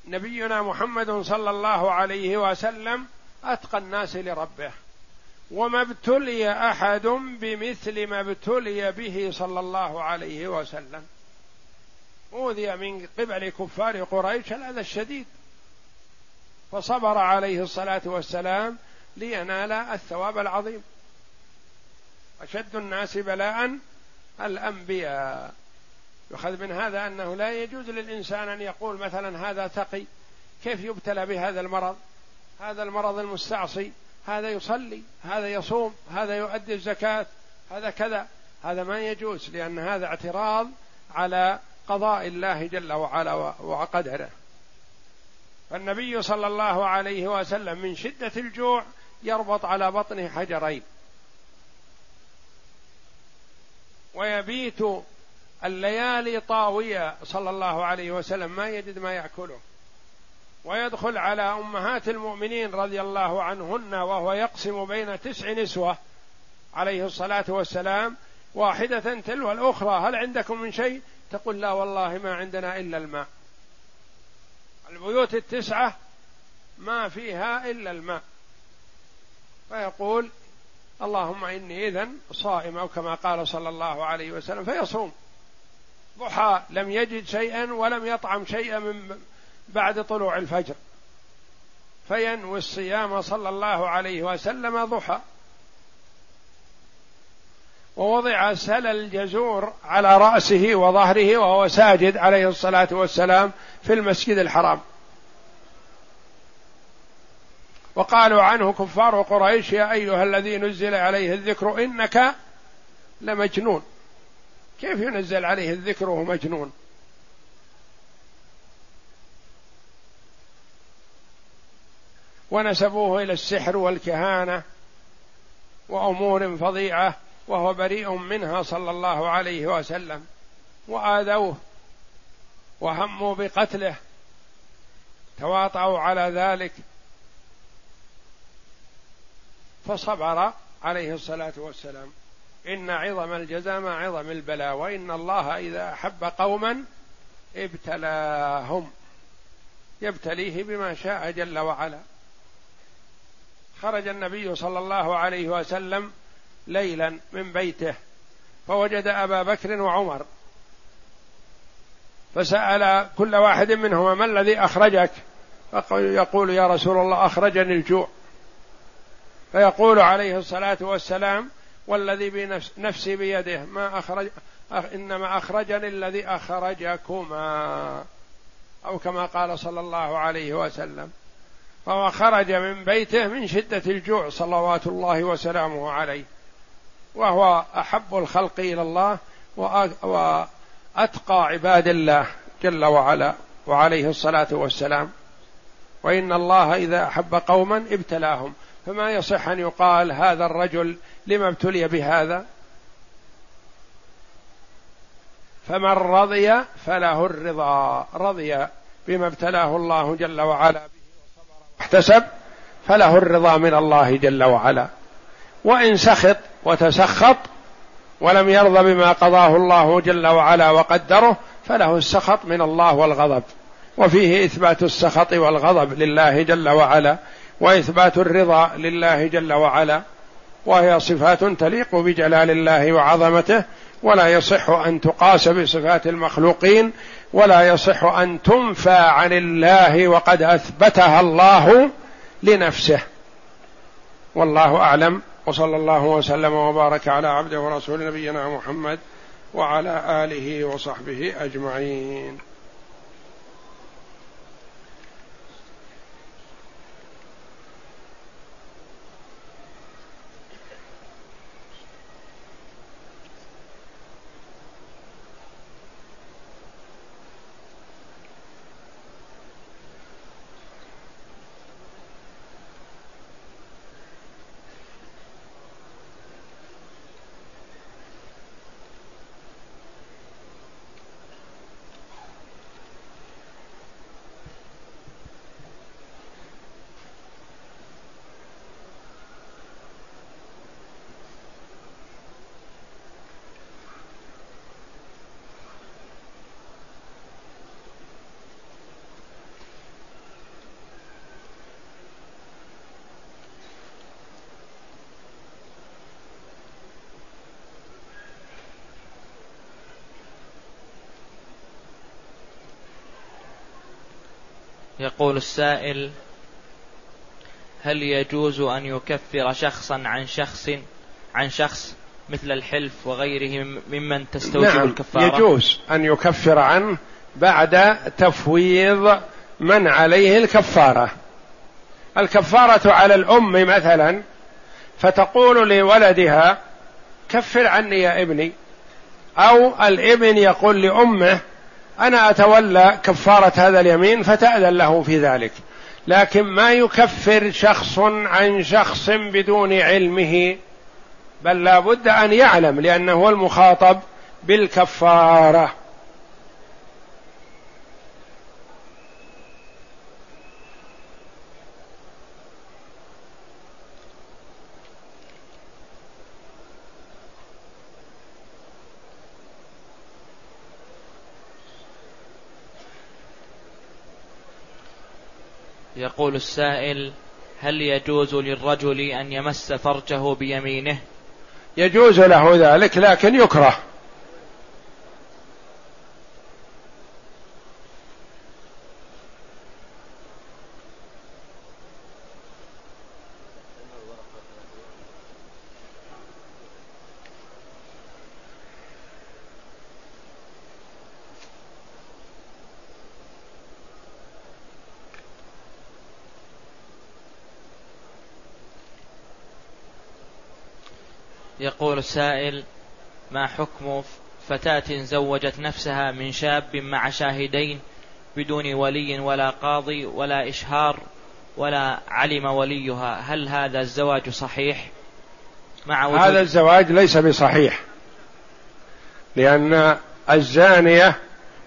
نبينا محمد صلى الله عليه وسلم أتقى الناس لربه. وما ابتلي أحد بمثل ما ابتلي به صلى الله عليه وسلم. أوذي من قبل كفار قريش الأذى الشديد. فصبر عليه الصلاة والسلام لينال الثواب العظيم. أشد الناس بلاء الأنبياء. يؤخذ من هذا أنه لا يجوز للإنسان أن يقول مثلا هذا تقي كيف يبتلى بهذا المرض؟ هذا المرض المستعصي هذا يصلي هذا يصوم هذا يؤدي الزكاة هذا كذا. هذا ما يجوز لأن هذا اعتراض على قضاء الله جل وعلا وقدره. فالنبي صلى الله عليه وسلم من شدة الجوع يربط على بطنه حجرين. ويبيت الليالي طاوية صلى الله عليه وسلم. ما يجد ما يأكله. ويدخل على أمهات المؤمنين رضي الله عنهن وهو يقسم بين تسع نسوة عليه الصلاة والسلام واحدة تلو الأخرى. هل عندكم من شيء؟ تقول لا والله ما عندنا إلا الماء. البيوت التسعة ما فيها إلا الماء. فيقول اللهم إني إذن صائم أو كما قال صلى الله عليه وسلم فيصوم. ضحى لم يجد شيئا ولم يطعم شيئا من بعد طلوع الفجر. فينوي الصيام صلى الله عليه وسلم ضحى. ووضع سل الجزور على رأسه وظهره وهو ساجد عليه الصلاة والسلام في المسجد الحرام. وقالوا عنه كفار قريش يا أيها الذي نزل عليه الذكر إنك لمجنون. كيف ينزل عليه الذكر وهو مجنون؟ ونسبوه إلى السحر والكهانة وأمور فظيعة وهو بريء منها صلى الله عليه وسلم. وآذوه وهموا بقتله. تواطؤوا على ذلك. فصبر عليه الصلاة والسلام. إن عظم الجزاء مع عظم البلاء وإن الله إذا أحب قوما ابتلاهم. يبتليه بما شاء جل وعلا. خرج النبي صلى الله عليه وسلم ليلا من بيته فوجد أبا بكر وعمر فسأل كل واحد منهما ما الذي أخرجك؟ يقول يا رسول الله أخرجني الجوع. فيقول عليه الصلاة والسلام والذي بنفسي بيده ما أخرج إنما أخرجني الذي أخرجكما أو كما قال صلى الله عليه وسلم. فهو خرج من بيته من شدة الجوع صلوات الله وسلامه عليه. وهو أحب الخلق إلى الله وأتقى عباد الله جل وعلا وعليه الصلاة والسلام. وإن الله إذا أحب قوما ابتلاهم. فما يصح أن يقال هذا الرجل لما ابتلي بهذا؟ فمن رضي فله الرضا. رضي بما ابتلاه الله جل وعلا به. وصبر واحتسب فله الرضا من الله جل وعلا. وإن سخط وتسخط ولم يرضى بما قضاه الله جل وعلا وقدره فله السخط من الله والغضب. وفيه إثبات السخط والغضب لله جل وعلا وإثبات الرضا لله جل وعلا. وهي صفات تليق بجلال الله وعظمته ولا يصح أن تقاس بصفات المخلوقين ولا يصح أن تنفى عن الله وقد أثبتها الله لنفسه. والله أعلم. وصلى الله وسلم وبارك على عبده ورسول نبينا محمد وعلى آله وصحبه أجمعين. يقول السائل هل يجوز أن يكفر شخصا عن شخص عن شخص مثل الحلف وغيره ممن تستوجب نعم الكفارة؟ يجوز أن يكفر عنه بعد تفويض من عليه الكفارة. الكفارة على الأم مثلا فتقول لولدها كفر عني يا ابني. أو الابن يقول لأمه أنا أتولى كفارة هذا اليمين فتأذن له في ذلك. لكن ما يكفر شخص عن شخص بدون علمه بل لا بد أن يعلم لأنه هو المخاطب بالكفارة. يقول السائل هل يجوز للرجل أن يمس فرجه بيمينه؟ يجوز له ذلك لكن يكره. السائل ما حكم فتاة زوجت نفسها من شاب مع شاهدين بدون ولي ولا قاضي ولا إشهار ولا علم وليها؟ هل هذا الزواج صحيح؟ مع وجود هذا الزواج ليس بصحيح لأن الزانية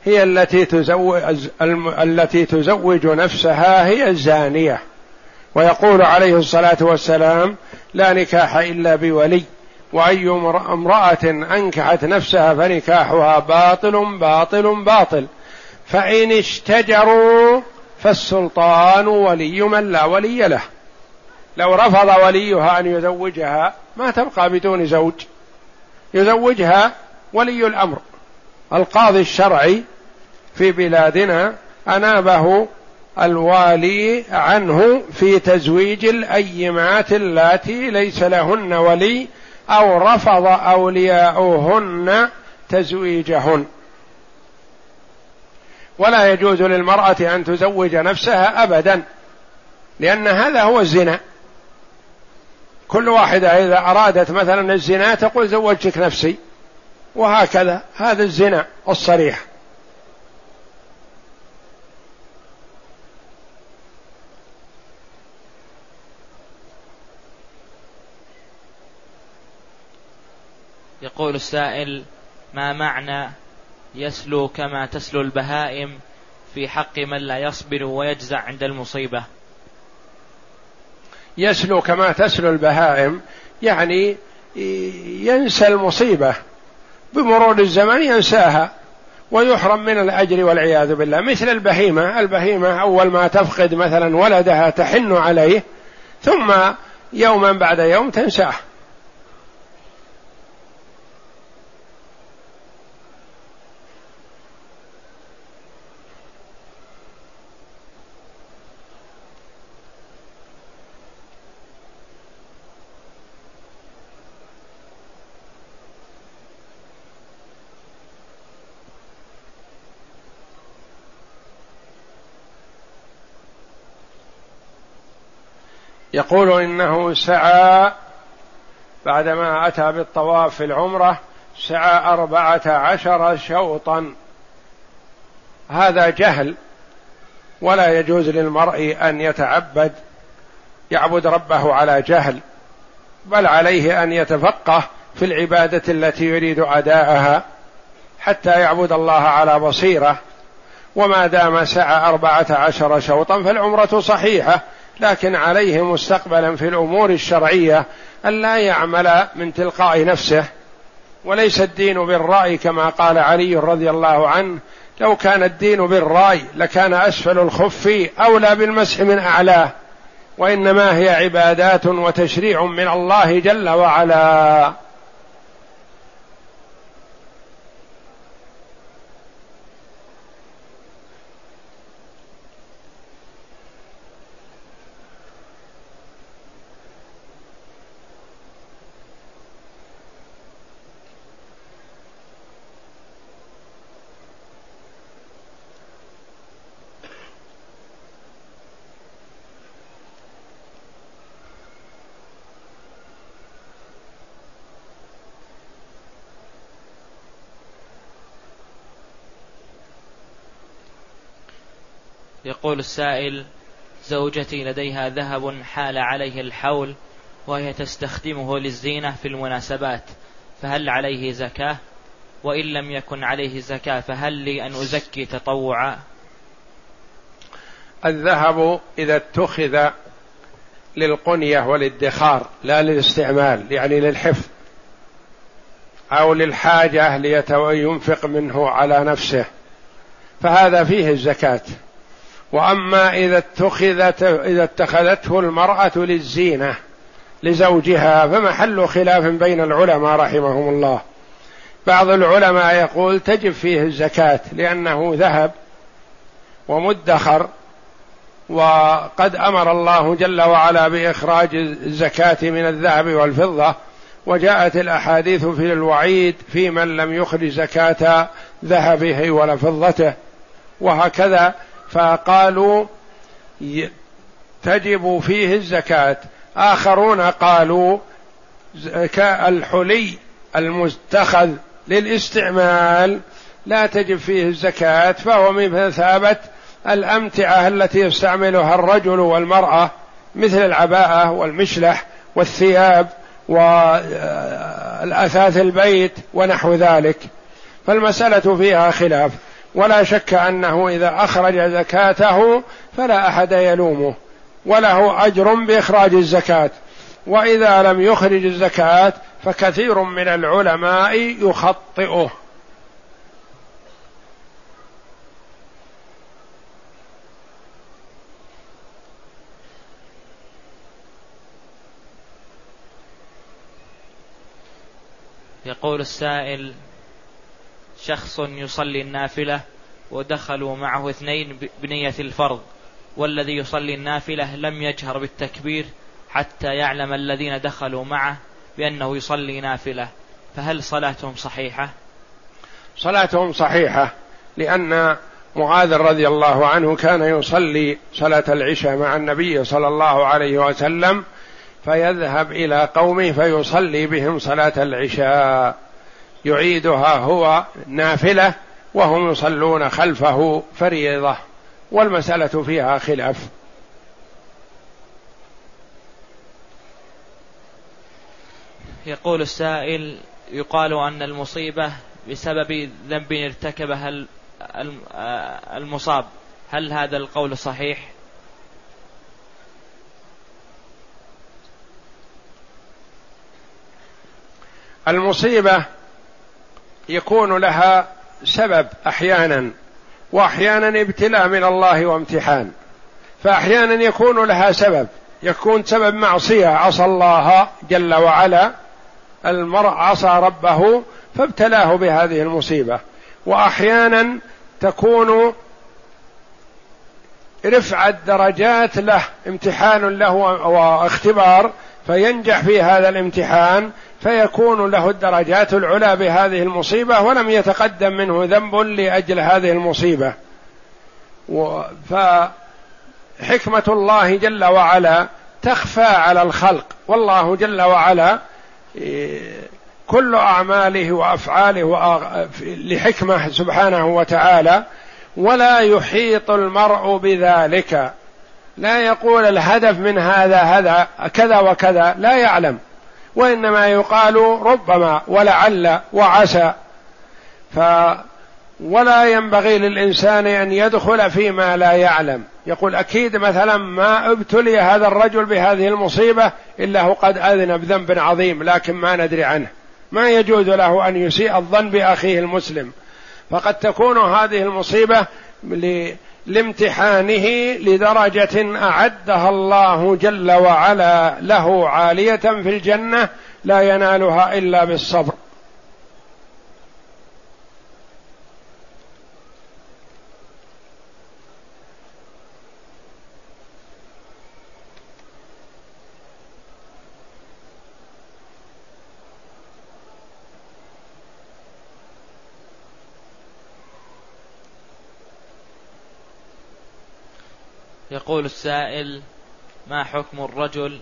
هي التي تزوج التي تزوج نفسها هي الزانية ويقول عليه الصلاة والسلام لا نكاح إلا بولي. وأي امرأة أنكحت نفسها فنكاحها باطل باطل باطل. فإن اشتجروا فالسلطان ولي من لا ولي له. لو رفض وليها أن يزوجها ما تبقى بدون زوج. يزوجها ولي الأمر. القاضي الشرعي في بلادنا أنابه الوالي عنه في تزويج الأيمات اللاتي ليس لهن ولي أو رفض أولياؤهن تزويجهن. ولا يجوز للمرأة أن تزوج نفسها ابدا لأن هذا هو الزنا. كل واحدة إذا أرادت مثلا الزنا تقول زوجتك نفسي وهكذا. هذا الزنا الصريح. يقول السائل ما معنى يسلو كما تسلو البهائم في حق من لا يصبر ويجزع عند المصيبة يسلو كما تسلو البهائم يعني ينسى المصيبة بمرور الزمن ينساها ويحرم من الأجر والعياذ بالله. مثل البهيمة البهيمة أول ما تفقد مثلا ولدها تحن عليه ثم يوما بعد يوم تنساه. يقول إنه سعى بعدما أتى بالطواف في العمرة سعى أربعة عشر شوطا. هذا جهل ولا يجوز للمرء أن يتعبد يعبد ربه على جهل بل عليه أن يتفقه في العبادة التي يريد أداءها حتى يعبد الله على بصيرة. وما دام سعى أربعة عشر شوطا فالعمرة صحيحة. لكن عليه مستقبلا في الأمور الشرعية أن لا يعمل من تلقاء نفسه وليس الدين بالرأي كما قال علي رضي الله عنه لو كان الدين بالرأي لكان أسفل الخف أولى بالمسح من أعلاه وإنما هي عبادات وتشريع من الله جل وعلا. يقول السائل زوجتي لديها ذهب حال عليه الحول وهي تستخدمه للزينة في المناسبات فهل عليه زكاة؟ وإن لم يكن عليه زكاة فهل لي أن أزكي تطوعا؟ الذهب إذا اتخذ للقنية والادخار لا للاستعمال يعني للحفظ أو للحاجة لينفق منه على نفسه فهذا فيه الزكاة. وأما إذا اتخذت إذا اتخذته المرأة للزينة لزوجها فمحل خلاف بين العلماء رحمهم الله. بعض العلماء يقول تجب فيه الزكاة لأنه ذهب ومدخر وقد أمر الله جل وعلا بإخراج الزكاة من الذهب والفضة. وجاءت الأحاديث في الوعيد في من لم يخرج زكاة ذهبه ولا فضته. وهكذا فقالوا تجب فيه الزكاة. آخرون قالوا الحلي المتخذ للاستعمال لا تجب فيه الزكاة فهو من مثابه الأمتعة التي يستعملها الرجل والمرأة مثل العباءة والمشلح والثياب والأثاث البيت ونحو ذلك. فالمسألة فيها خلاف. ولا شك أنه إذا أخرج زكاته فلا أحد يلومه وله أجر بإخراج الزكاة. وإذا لم يخرج الزكاة فكثير من العلماء يخطئه. يقول السائل شخص يصلي النافلة ودخلوا معه اثنين بنية الفرض. والذي يصلي النافلة لم يجهر بالتكبير حتى يعلم الذين دخلوا معه بأنه يصلي نافلة. فهل صلاتهم صحيحة؟ صلاتهم صحيحة لأن معاذ رضي الله عنه كان يصلي صلاة العشاء مع النبي صلى الله عليه وسلم فيذهب إلى قومه فيصلي بهم صلاة العشاء. يعيدها هو نافلة وهم يصلون خلفه فريضة والمسألة فيها خلاف. يقول السائل يقال أن المصيبة بسبب ذنب ارتكبها المصاب. هل هذا القول صحيح؟ المصيبة يكون لها سبب أحيانا وأحيانا ابتلاء من الله وامتحان. فأحيانا يكون لها سبب يكون سبب معصية. عصى الله جل وعلا المرء عصى ربه فابتلاه بهذه المصيبة. وأحيانا تكون رفع الدرجات له امتحان له واختبار فينجح في هذا الامتحان فيكون له الدرجات العلى بهذه المصيبة ولم يتقدم منه ذنب لأجل هذه المصيبة. فحكمة الله جل وعلا تخفى على الخلق. والله جل وعلا كل أعماله وأفعاله لحكمة سبحانه وتعالى ولا يحيط المرء بذلك. لا يقول الهدف من هذا هذا كذا وكذا لا يعلم. وإنما يقال ربما ولعل وعسى. ف ولا ينبغي للإنسان أن يدخل فيما لا يعلم. يقول أكيد مثلا ما ابتلي هذا الرجل بهذه المصيبة إلا هو قد أذن بذنب عظيم لكن ما ندري عنه. ما يجوز له أن يسيء الظن بأخيه المسلم. فقد تكون هذه المصيبة لامتحانه لدرجة أعدها الله جل وعلا له عالية في الجنة لا ينالها إلا بالصبر. يقول السائل ما حكم الرجل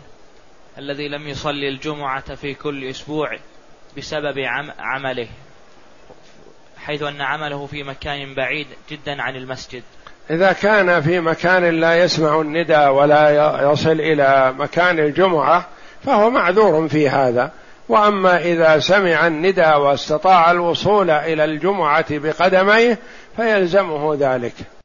الذي لم يصلي الجمعة في كل أسبوع بسبب عمله؟ حيث أن عمله في مكان بعيد جدا عن المسجد. إذا كان في مكان لا يسمع الندى ولا يصل إلى مكان الجمعة فهو معذور في هذا. وأما إذا سمع الندى واستطاع الوصول إلى الجمعة بقدميه فيلزمه ذلك.